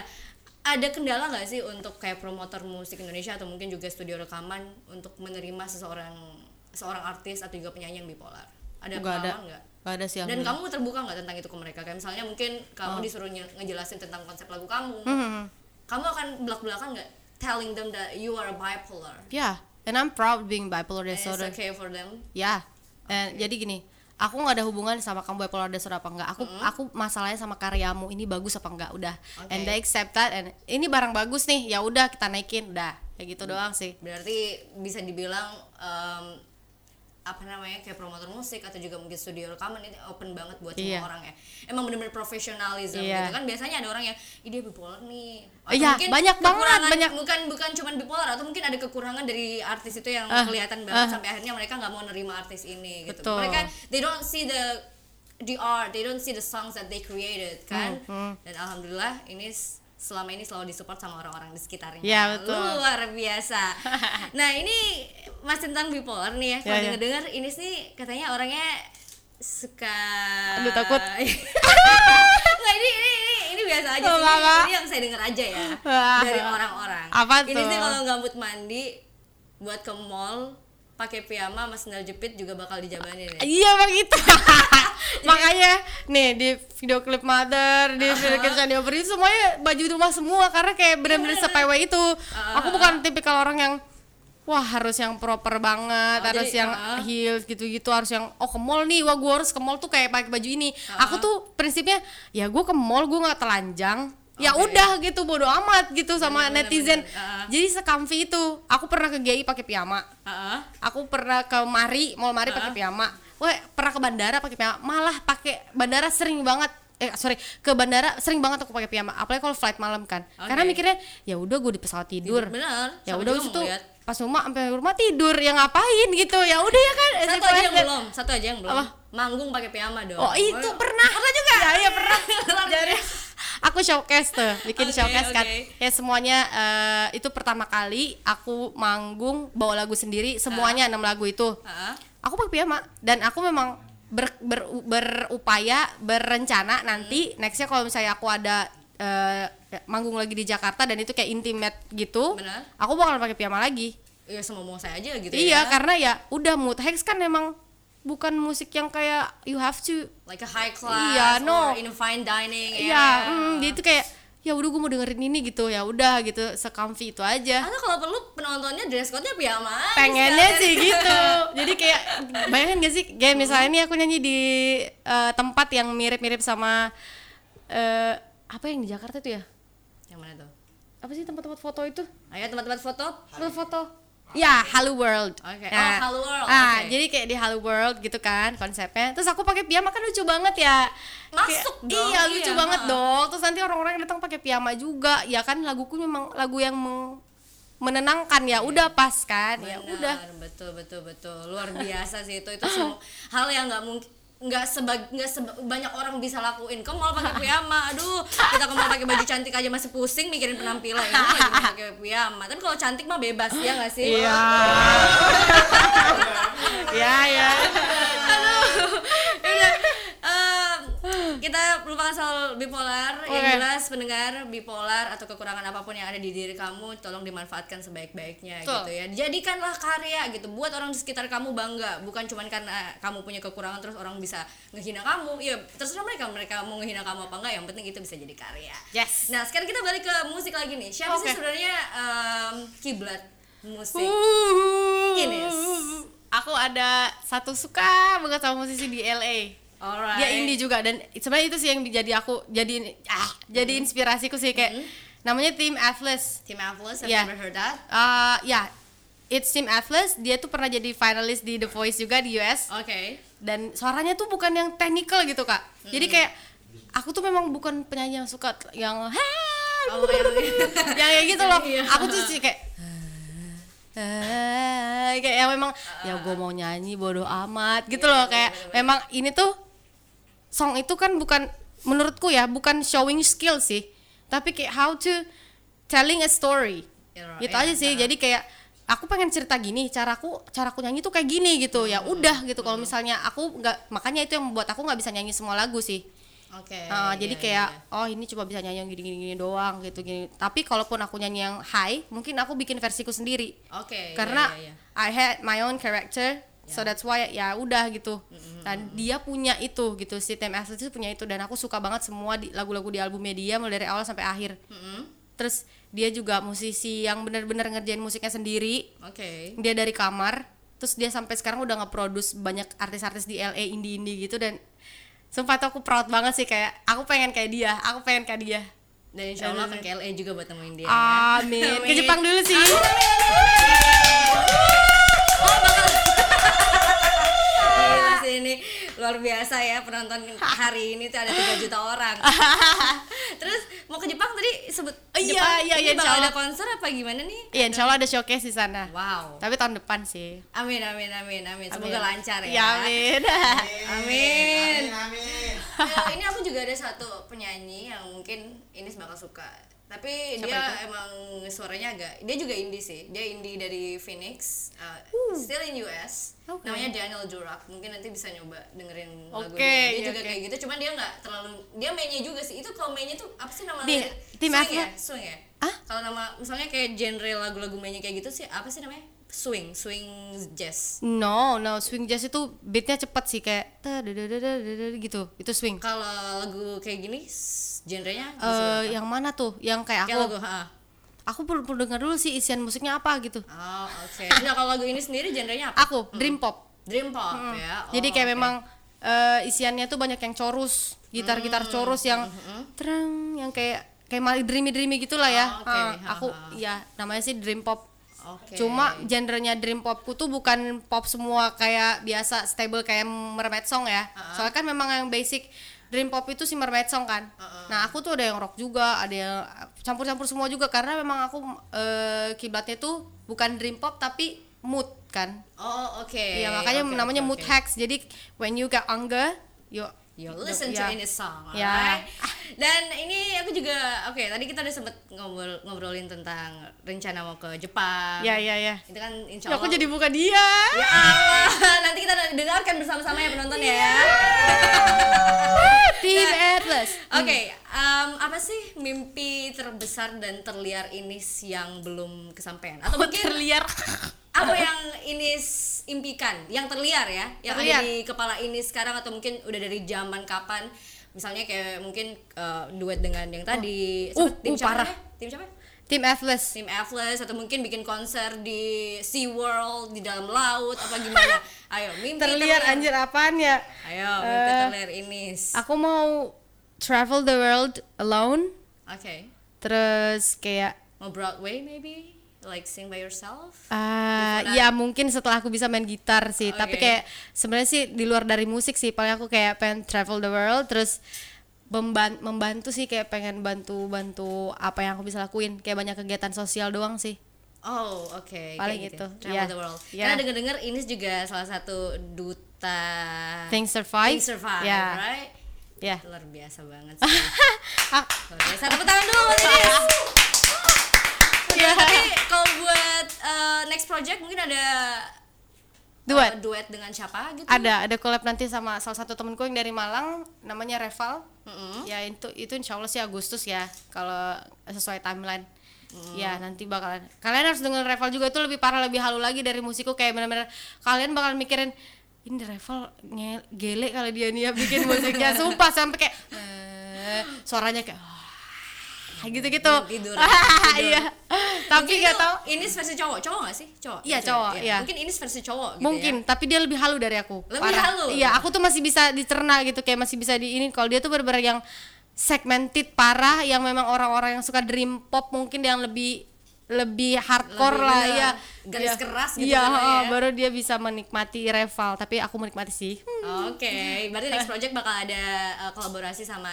ada kendala nggak sih untuk kayak promotor musik Indonesia atau mungkin juga studio rekaman untuk menerima seseorang seorang artis atau juga penyanyi yang bipolar? Ada nggak ada nggak? ada sih Dan kamu terbuka nggak tentang itu ke mereka? Kayak misalnya mungkin kamu disuruh nye- ngejelasin tentang konsep lagu kamu, Oh. Hmm, kamu akan belak-belakan nggak telling them that you are a bipolar? ya and I'm proud being bipolar And it's disorder okay for them. ya dan jadi gini aku nggak ada hubungan sama kamu bipolar disorder apa enggak aku aku masalahnya sama karyamu ini bagus apa enggak udah Oke. and they accept that and ini barang bagus nih ya udah kita naikin udah kayak gitu doang sih berarti bisa dibilang em, apa namanya kayak promotor musik atau juga mungkin studio rekaman ini open banget buat Iya. semua orang ya emang bener-bener profesionalism Iya. gitu kan biasanya ada orang yang ih dia bipolar nih Iya, banyak banget, banyak. bukan bukan cuma bipolar atau mungkin ada kekurangan dari artis itu yang Ah, kelihatan banget ah. sampai akhirnya mereka nggak mau nerima artis ini gitu Betul. mereka they don't see the the art they don't see the songs that they created kan Hmm, dan alhamdulillah ini selama ini selalu disupport sama orang-orang di sekitarnya Ya, betul. luar biasa nah ini mas tentang bipolar nih ya kalau Ya, ya. dengar ini sih katanya orangnya suka Aduh, takut. Nggak, ini, ini ini ini biasa aja sih. ini, ini yang saya dengar aja ya dari orang-orang. Apa ini tuh? sih kalau gabut mandi buat ke mall pakai piyama sama sandal jepit juga bakal dijabanin ya. Iya begitu makanya nih di video klip mother di video klip Sandy itu semuanya baju rumah semua karena kayak bener-bener sepewe itu. Aku bukan tipikal orang yang wah harus yang proper banget Oh, harus jadi, yang uh-uh. heels gitu-gitu harus yang oh ke mall nih wah gue harus ke mall tuh kayak pakai baju ini aku tuh prinsipnya ya gue ke mall gue nggak telanjang ya Oke. udah gitu bodo amat gitu sama Bener, bener, netizen bener. Uh-uh. jadi sekamfi itu aku pernah ke GI pakai piyama Heeh. aku pernah ke Mari, Mall Mari pakai piyama. Wah, pernah ke bandara pakai piyama. Malah pakai bandara sering banget eh sorry ke bandara sering banget aku pakai piyama apalagi kalau flight malam kan karena Oke. mikirnya ya udah gue di pesawat tidur, Bener. ya udah itu. Pas rumah sampai rumah tidur ya ngapain gitu ya udah ya kan Satu aja yang belum, satu aja yang belum. Apa? Manggung pakai piyama dong. Oh itu pernah. Pernah juga. Ya, iya pernah. Jadi aku showcase tuh, bikin Oke, showcase kan. Ya semuanya eh, itu pertama kali aku manggung bawa lagu sendiri, semuanya enam lagu itu. Heeh. Aku pakai piyama dan aku memang ber, ber- berupaya berencana nanti Hmm. nextnya kalau misalnya aku ada eh, manggung lagi di Jakarta dan itu kayak intimate gitu, Benar. aku bakal pakai piyama lagi. Ya semua mau saya aja gitu iya, ya. karena ya udah mood hex kan memang bukan musik yang kayak you have to like a high class Iya, no. or in fine dining Iya, mm, dia itu kayak ya udah gue mau dengerin ini gitu. Ya udah gitu. Secomfy itu aja. Atau kalau perlu penontonnya dress code-nya piyama aja pengennya sih gitu. Jadi kayak bayangin gak sih? Kayak misalnya ini aku nyanyi di eh, tempat yang mirip-mirip sama eh, apa yang di Jakarta tuh ya Yang mana tuh? apa sih tempat-tempat foto itu? Ayo tempat-tempat foto. tempat foto. Ya Hello World. Oke. Nah, Oh, Hello World, ah oke. jadi kayak di Hello World gitu kan konsepnya. Terus aku pakai piyama kan lucu banget ya. Masuk Kayak- dong, iya lucu iya, banget dong. Terus nanti orang-orang yang datang pakai piyama juga. Ya kan laguku memang lagu yang meng- menenangkan. Ya udah pas kan. Ya Benar, udah. betul betul betul. Luar biasa sih itu. Itu semua hal yang nggak mungkin nggak sebag nggak seba- banyak orang bisa lakuin. Kamu malah pakai piyama. Aduh kita kalau pakai baju cantik aja masih pusing mikirin penampilan. Ini lagi mau pakai piyama. Tapi kalau cantik mah bebas ya nggak sih? Iya. Ya ya Yaudah, em, kita lupakan soal bipolar yang Oke. jelas pendengar bipolar atau kekurangan apa pun yang ada di diri kamu tolong dimanfaatkan sebaik-baiknya Betul. gitu ya jadikanlah karya gitu buat orang di sekitar kamu bangga bukan cuman karena kamu punya kekurangan terus orang bisa ngehina kamu ya terserah mereka mereka mau ngehina kamu apa enggak yang penting itu bisa jadi karya yes nah sekarang kita balik ke musik lagi nih siapa sih Oke. sebenarnya em, kiblat musik Uh. Ines. aku ada satu suka banget sama musisi di LA Alright. dia indie juga dan sebenarnya itu sih yang jadi aku jadi ah jadi inspirasiku sih kayak namanya Tim Atlas Tim Atlas I've Yeah. never heard that Uh, ya, it's Tim Atlas. Dia tuh pernah jadi finalis di The Voice juga di US. oke Dan suaranya tuh bukan yang technical gitu kak. Jadi kayak aku tuh memang bukan penyanyi yang suka yang Oh, yang- yang kayak gitu loh. Iya. Aku tuh sih kayak kayak yang memang ya gue mau nyanyi bodoh amat gitu loh kayak memang ini tuh song itu kan bukan menurutku ya bukan showing skill sih tapi kayak how to telling a story Ya, gitu ya, aja sih ha. jadi kayak aku pengen cerita gini caraku caraku nyanyi tuh kayak gini gitu ya udah gitu kalau misalnya aku nggak makanya itu yang membuat aku nggak bisa nyanyi semua lagu sih Oke. Uh, iya, jadi iya, kayak iya. oh ini cuma bisa nyanyi yang gini-gini gini doang gitu gini tapi kalaupun aku nyanyi yang high mungkin aku bikin versiku sendiri Oke. karena iya, iya, iya. I had my own character so that's why ya udah gitu. Dan dia punya itu gitu si Tim itu punya itu. Dan aku suka banget semua di lagu-lagu di albumnya dia mulai dari awal sampai akhir. Mm-mm. terus dia juga musisi yang benar-benar ngerjain musiknya sendiri. Oke. dia dari kamar terus dia sampai sekarang udah nge-produce banyak artis-artis di LA indie-indie gitu. Dan sumpah tuh aku proud banget sih kayak aku pengen kayak dia aku pengen kayak dia. Dan insya Allah akan ke LA juga buat nemuin dia. ya. amin. Ke Jepang dulu sih. Oh bakal. Ini luar biasa ya penonton hari ini tuh ada 3 juta orang. Terus mau ke Jepang tadi sebut Oh, iya, Jepang, iya, ini iya, bakal ada konser apa gimana nih? Iya, insya Allah ada showcase di sana. Wow. Tapi tahun depan sih. Amin amin amin amin. Semoga Amin. lancar ya. Ya, amin. Amin. Amin. Ya, ini aku juga ada satu penyanyi yang mungkin ini bakal suka. Tapi Siapa dia itu? emang suaranya agak dia juga indie sih. Dia indie dari Phoenix, uh, still in US. Oke. Namanya Daniel Durak. Mungkin nanti bisa nyoba dengerin Oke, lagunya. Dia iya, juga oke. kayak gitu. Cuman dia nggak terlalu dia mainnya juga sih. Itu kalau mainnya tuh apa sih nama Di- Tim swing ya? Swing ya? Ah? Kalau nama misalnya kayak genre lagu-lagu mainnya kayak gitu sih apa sih namanya? Swing, swing jazz. No, no, swing jazz itu beatnya cepet sih kayak gitu. Itu swing. Kalau lagu kayak gini genrenya Eh, berapa? yang mana tuh? Yang kayak Kayak lagu, aku ha. aku perlu perlu dengar dulu sih isian musiknya apa gitu. Oh, oke. Nah, kalau lagu ini sendiri genrenya apa? Aku dream pop. Dream pop ya. Oh, Jadi kayak oke. memang eh, isiannya tuh banyak yang chorus, gitar-gitar Hmm, chorus yang terang yang kayak kayak dreamy dreamy gitulah ya. Oh, oke. Ah, Ha, aku ha. ya namanya sih dream pop. Oke. Cuma genrenya dream popku tuh bukan pop semua kayak biasa stable kayak mermaid song ya. Soalnya kan memang yang basic dream pop itu si mermaid song kan nah aku tuh ada yang rock juga ada yang campur-campur semua juga karena memang aku eh, kiblatnya tuh bukan dream pop tapi mood kan Oh, oke. Iya makanya Oke, namanya oke, mood oke. hacks. Jadi when you get anger, you You listen ya. to ini song, Ya. alright? Dan ini aku juga, oke tadi kita udah sempet ngobrol ngobrolin tentang rencana mau ke Jepang. Ya ya ya. Itu kan insya Ya, Allah. aku jadi buka dia. Ya Allah, nanti kita dengarkan bersama-sama ya penonton ya. Team Atlas. Oke, apa sih mimpi terbesar dan terliar Inis yang belum kesampaian? Atau mungkin Terliar. Apa yang Inis impikan? Yang terliar ya, yang Terliar. ada di kepala Inis sekarang atau mungkin udah dari zaman kapan? Misalnya kayak mungkin eh, duet dengan yang tadi, Uh, siapa? tim uh, siapa? parah. namanya? Tim siapa? Tim Atlas. Tim Atlas atau mungkin bikin konser di Sea World di dalam laut apa gimana? Ayo, mimpi Terliar anjir apaan ya? Ayo, mimpi Eh, terliar Inis. Aku mau travel the world alone. Oke. Terus kayak Mau Broadway maybe? Like sing by yourself? ah ya mungkin setelah aku bisa main gitar sih. Tapi Oke. kayak sebenarnya sih di luar dari musik sih. Paling aku kayak pengen travel the world. Terus memban- membantu sih kayak pengen bantu bantu apa yang aku bisa lakuin. Kayak banyak kegiatan sosial doang sih. Oh, oke. Paling kayak itu, Travel ya. the world. Ya. Karena denger-denger Inis juga salah satu duta Things survive. Things survive, Ya. right? Ya. Luar biasa banget sih. Luar biasa. Tepuk tangan dulu Inis. Ya. Tapi kalau buat uh, next project mungkin ada Duet. uh, duet dengan siapa gitu? ada ada collab nanti sama salah satu temenku yang dari Malang namanya Reval Mm-mm. ya itu itu insya Allah sih Agustus ya kalau sesuai timeline ya nanti bakalan kalian harus dengerin Reval juga itu lebih parah lebih halu lagi dari musikku kayak benar-benar kalian bakal mikirin ini Reval nge- gele kali dia nih ya bikin musiknya sumpah sampai kayak eh, suaranya kayak gitu gitu Belum tidur, iya tapi nggak tahu Inis versi cowok, cowok gak sih? Cowok. Iya, cowok, iya. iya. Mungkin Inis versi cowok gitu mungkin ya. tapi dia lebih halu dari aku Lebih halu? iya aku tuh masih bisa dicerna gitu kayak masih bisa di ini kalau dia tuh bener-bener yang segmented parah yang memang orang-orang yang suka dream pop mungkin yang lebih lebih hardcore Lebih lah ya garis Iya. keras gitu iya kan ya. baru dia bisa menikmati Reval tapi aku menikmati sih Oke, berarti next project bakal ada uh, kolaborasi sama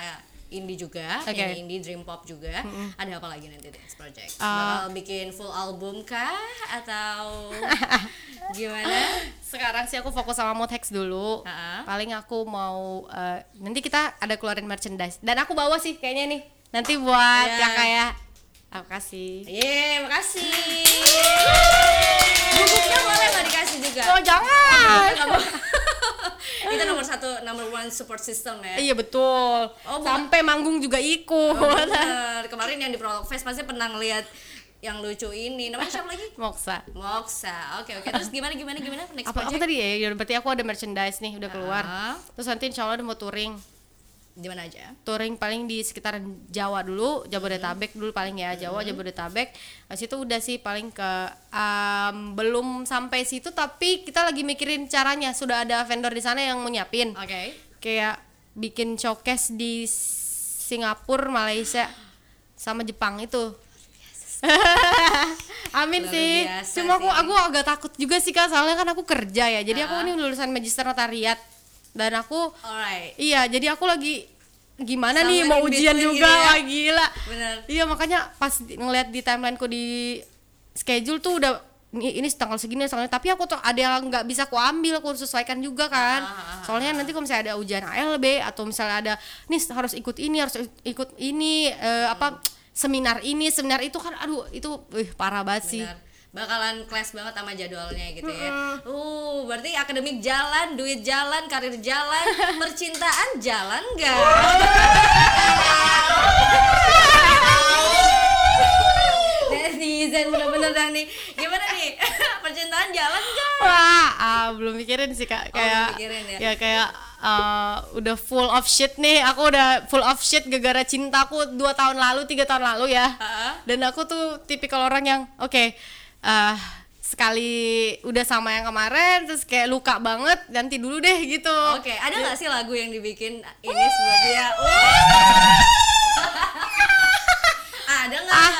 indie juga, Oke. nyanyi indie dream pop juga. Ada apa lagi nanti next project? Uh, bakal bikin full album kah atau gimana? sekarang sih aku fokus sama Motex dulu Ha-ha. paling aku mau eh, nanti kita ada keluarin merchandise dan aku bawa sih kayaknya nih nanti buat Iya. yang kayak aku kasih Yeay, makasih. Bubuknya boleh nggak dikasih juga? oh jangan mau. Itu nomor satu, number one support system ya. Iya betul. Oh, bukan- Sampai manggung juga ikut. Oh, bener. Kemarin yang di Prolog Fest pasti pernah ngeliat yang lucu ini. Namanya siapa lagi? Moksa. Moksa. Oke, oke. Terus gimana gimana gimana next Apa, apa project? tadi ya? Ya berarti aku ada merchandise nih udah keluar. Ah. Terus nanti insya Allah udah mau touring. Di mana aja? Touring paling di sekitaran Jawa dulu, Jabodetabek dulu paling ya, Jawa, Jabodetabek. Habis itu udah sih paling ke um, belum sampai situ tapi kita lagi mikirin caranya. Sudah ada vendor di sana yang mau nyiapin. Oke. Kayak bikin showcase di Singapura, Malaysia sama Jepang itu. Amin Luar sih. Cuma aku sih. aku agak takut juga sih Kak, soalnya kan aku kerja ya. Jadi aku Ah. ini lulusan magister notariat dan aku Alright. iya, jadi aku lagi gimana Somewhere nih mau ujian juga gitu ya. wah gila. Bener. Iya, makanya pas di- ngeliat di timelineku di schedule tuh udah ini, ini tanggal segini soalnya tapi aku tuh ada yang nggak bisa aku ambil aku harus sesuaikan juga kan Ah, soalnya nanti kalau misalnya ada ujian ALB atau misalnya ada nih harus ikut ini harus ikut ini eh, apa seminar ini seminar itu kan aduh itu wih parah banget sih Benar. Bakalan kelas banget sama jadwalnya gitu ya. Uh, berarti akademik jalan, duit jalan, karir jalan, percintaan jalan enggak? Netizen bener-bener dah nih. Gimana nih? percintaan jalan enggak? Wah, ah, belum mikirin sih kak. Oh, Kayak, belum mikirin ya? kayak uh, udah full of shit nih. Aku udah full of shit gara-gara cintaku dua tahun lalu, tiga tahun lalu ya. Ha-ha. Dan aku tuh tipikal orang yang, oke, eh, sekali udah sama yang kemarin, terus kayak luka banget, ganti dulu deh gitu. Oke, ada nggak sih lagu yang dibikin ini buat dia? ada nggak?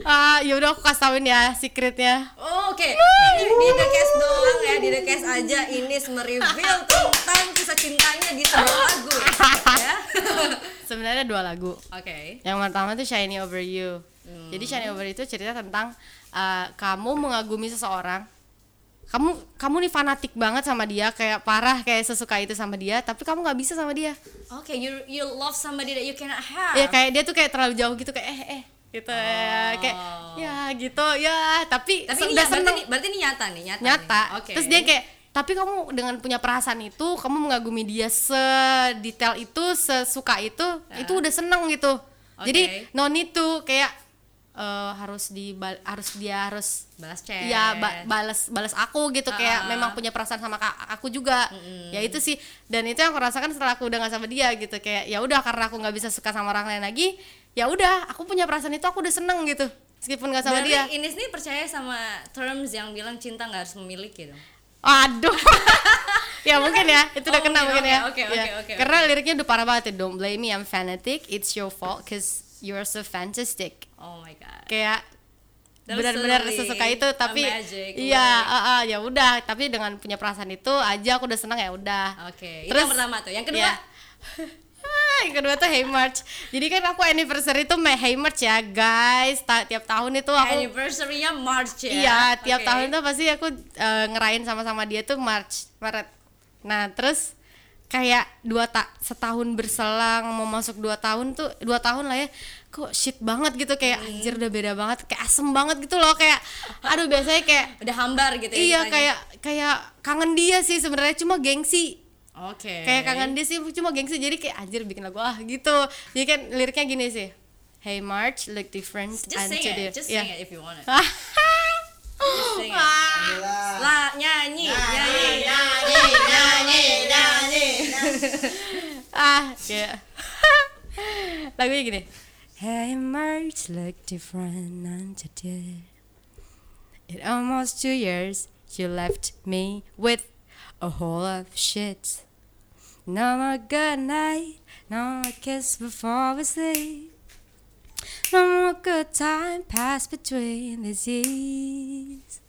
Ah, ya udah aku kasih tauin ya secretnya. Oh, Oke, ini di The Cast doang ya, di The Cast aja ini mereveal tentang kisah cintanya di sebuah lagu ya. sebenarnya dua lagu Oke. yang pertama tuh Shiny Over You jadi Shiny Over You itu cerita tentang uh, kamu mengagumi seseorang kamu kamu nih fanatik banget sama dia kayak parah kayak sesuka itu sama dia tapi kamu nggak bisa sama dia Oke, you you love somebody that you cannot have. ya kayak dia tuh kayak terlalu jauh gitu kayak eh eh gitu ya kayak ya gitu ya tapi, Tapi ini udah berarti, berarti ini nyata nih, nyata. nyata nih. Oke. terus dia kayak tapi kamu dengan punya perasaan itu kamu mengagumi dia sedetail itu sesuka itu itu udah seneng gitu jadi Oke. no need to kayak eh, harus di harus dia harus balas chat. ya ba- balas balas aku gitu Ah. kayak memang punya perasaan sama aku juga ya itu sih dan itu yang aku rasakan setelah aku udah gak sama dia gitu kayak ya udah karena aku nggak bisa suka sama orang lain lagi ya udah aku punya perasaan itu aku udah seneng gitu meskipun gak sama Berarti dia Ines nih percaya sama terms yang bilang cinta nggak harus memiliki dong. Aduh. ya mungkin ya, itu udah Oh, kena mungkin. mungkin Oke, ya. oke, Ya. oke, oke, Karena liriknya udah parah banget ya. Don't blame me, I'm fanatic. It's your fault cause you're so fantastic. Oh my god. Kayak benar-benar sesuka itu tapi magic iya ah, ah, ya udah tapi dengan punya perasaan itu aja aku udah senang ya udah Oke, itu Terus- yang pertama tuh. Yang kedua, Iya. Ah, yang kedua tuh Hey March jadi kan aku anniversary tuh Hey March ya guys Ta- tiap tahun itu aku anniversary-nya March ya. Iya, tiap Oke. tahun tuh pasti aku eh, ngerayain sama-sama dia tuh March, Maret. Nah, terus kayak dua tak setahun berselang mau masuk dua tahun tuh dua tahun lah ya kok shit banget gitu kayak Hmm. anjir udah beda banget kayak asem banget gitu loh kayak aduh biasanya kayak udah hambar gitu ya. iya ceritanya. kayak kayak kangen dia sih sebenarnya cuma gengsi Oke. kayak kangen dia sih cuma gengsi jadi kayak anjir bikin lagu ah gitu jadi kan liriknya gini sih Hey March look different Just and sing today- it, just Iya. sing it if you want it. Just sing it. Lah, nyanyi, nyanyi, nyanyi, nyanyi, nyanyi. ah ya lagunya gini. Hey March look different than today. It almost two years you left me with a whole of shit. No more good night, no more kiss before we sleep. No more good time passed between these years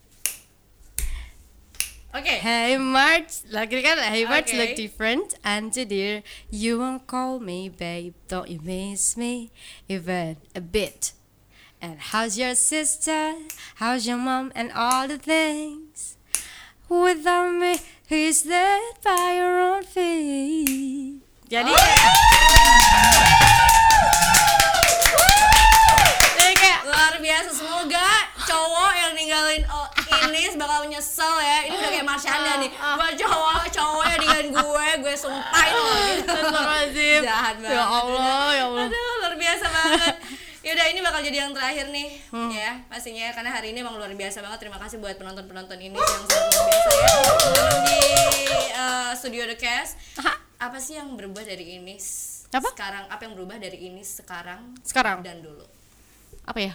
Oke. Hey March, lagi kan? Hey March Okay. look different. And dear You won't call me babe, don't you miss me even a bit? And how's your sister, how's your mom and all the things? Without me, who's there by your own feet? Jadi Jadi kayak Luar biasa. Semoga cowok yang ninggalin ini bakal nyesel ya. Ini udah kayak Marshanda nih. Gua cowok cowok yang ninggalin gue, gue sumpahin lo gitu. Jahat banget. Ya Allah, ya Allah Aduh, luar biasa banget. Yaudah ini bakal jadi yang terakhir nih Hmm. ya pastinya karena hari ini emang luar biasa banget terima kasih buat penonton penonton ini yang sangat luar biasa ya di uh, studio The Cast apa sih yang berubah dari ini Apa? sekarang apa yang berubah dari ini sekarang Sekarang dan dulu apa ya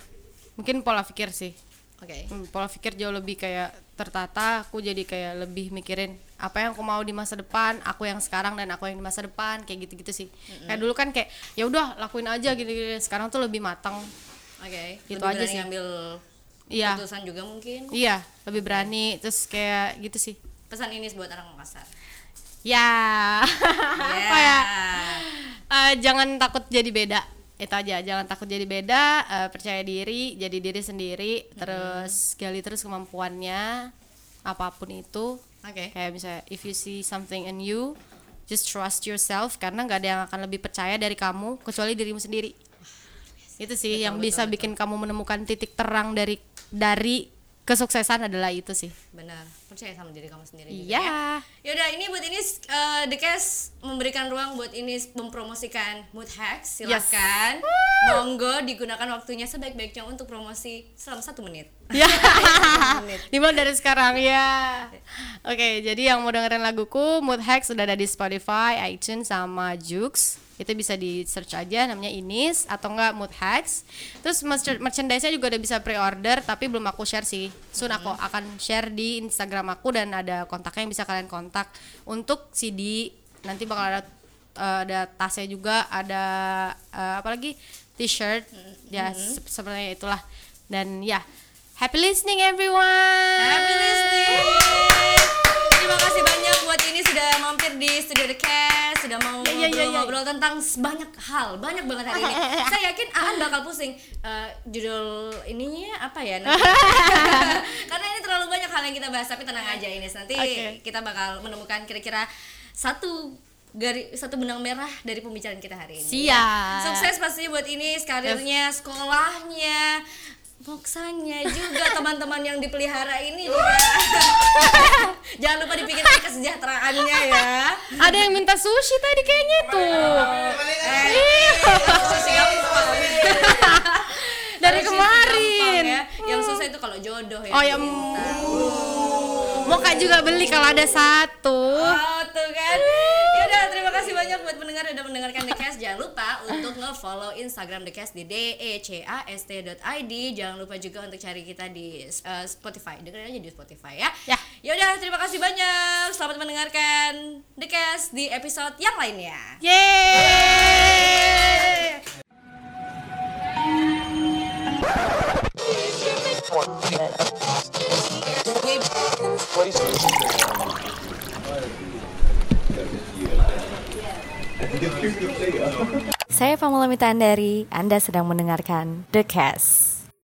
mungkin pola pikir sih oke. Hmm, pola pikir jauh lebih kayak tertata aku jadi kayak lebih mikirin apa yang aku mau di masa depan aku yang sekarang dan aku yang di masa depan kayak gitu-gitu sih. Kayak dulu kan kayak ya udah lakuin aja gitu, gitu sekarang tuh lebih matang. Oke. Gitu Lebih aja sih. ngambil iya. keputusan juga mungkin. Iya lebih berani terus kayak gitu sih. Pesan ini buat orang Makassar ya. Apa ya. Eh, jangan takut jadi beda itu aja jangan takut jadi beda eh, percaya diri jadi diri sendiri terus gali terus kemampuannya apa pun itu. Oke. Kayak misalnya if you see something in you just trust yourself karena nggak ada yang akan lebih percaya dari kamu kecuali dirimu sendiri. Itu sih yang bisa bikin kamu menemukan titik terang dari dari kesuksesan adalah itu sih. Benar. Percaya sama diri kamu sendiri iya. ya. Yaudah ini buat ini uh, The Cast memberikan ruang buat ini mempromosikan mood hacks. Silahkan. Monggo digunakan waktunya sebaik-baiknya untuk promosi selama satu menit. Ya. Dimulai dari sekarang ya. Oke jadi yang mau dengerin laguku Mood Hacks sudah ada di Spotify iTunes sama Joox itu bisa di search aja namanya Inis atau enggak Mood Hacks. Terus merch- merchandise-nya juga udah bisa pre-order tapi belum aku share sih. Soon aku akan share di Instagram aku dan ada kontaknya yang bisa kalian kontak. Untuk CD nanti bakal ada eh, ada tasnya juga ada eh, apa lagi? T-shirt. Ya se- sepertinya itulah. Dan ya happy listening everyone! Happy listening Terima kasih banyak buat ini sudah mampir di Studio The Cast Sudah mau Ya, ya, iya, iya, iya. ngobrol tentang banyak hal, banyak banget hari ini. Saya yakin Aan bakal pusing. Eh, judul ininya apa ya? Karena ini terlalu banyak hal yang kita bahas, tapi tenang aja ini nanti Oke. kita bakal menemukan kira-kira satu gari satu benang merah dari pembicaraan kita hari ini. Siap. Sukses pastinya buat ini karirnya, sekolahnya, moksanya juga teman-teman yang dipelihara ini juga. Jangan lupa dipikirkan kesejahteraannya ya. Ada yang minta sushi tadi kayaknya tuh. Gampang. Dari kemarin. ya. Yang susah itu kalau jodoh ya. Oh ya. Mau kak juga beli kalau ada satu. Oh tuh kan Ya udah terima kasih banyak buat pendengar udah mendengarkan The Cast. Jangan lupa untuk nge-follow Instagram The Cast di E decast.id Jangan lupa juga untuk cari kita di eh, Spotify. Dengerin aja di Spotify ya. Ya. Ya udah terima kasih banyak. Selamat mendengarkan The Cast di episode yang lainnya. Yeay. Saya Pamela Mitandari, Anda sedang mendengarkan The Cast.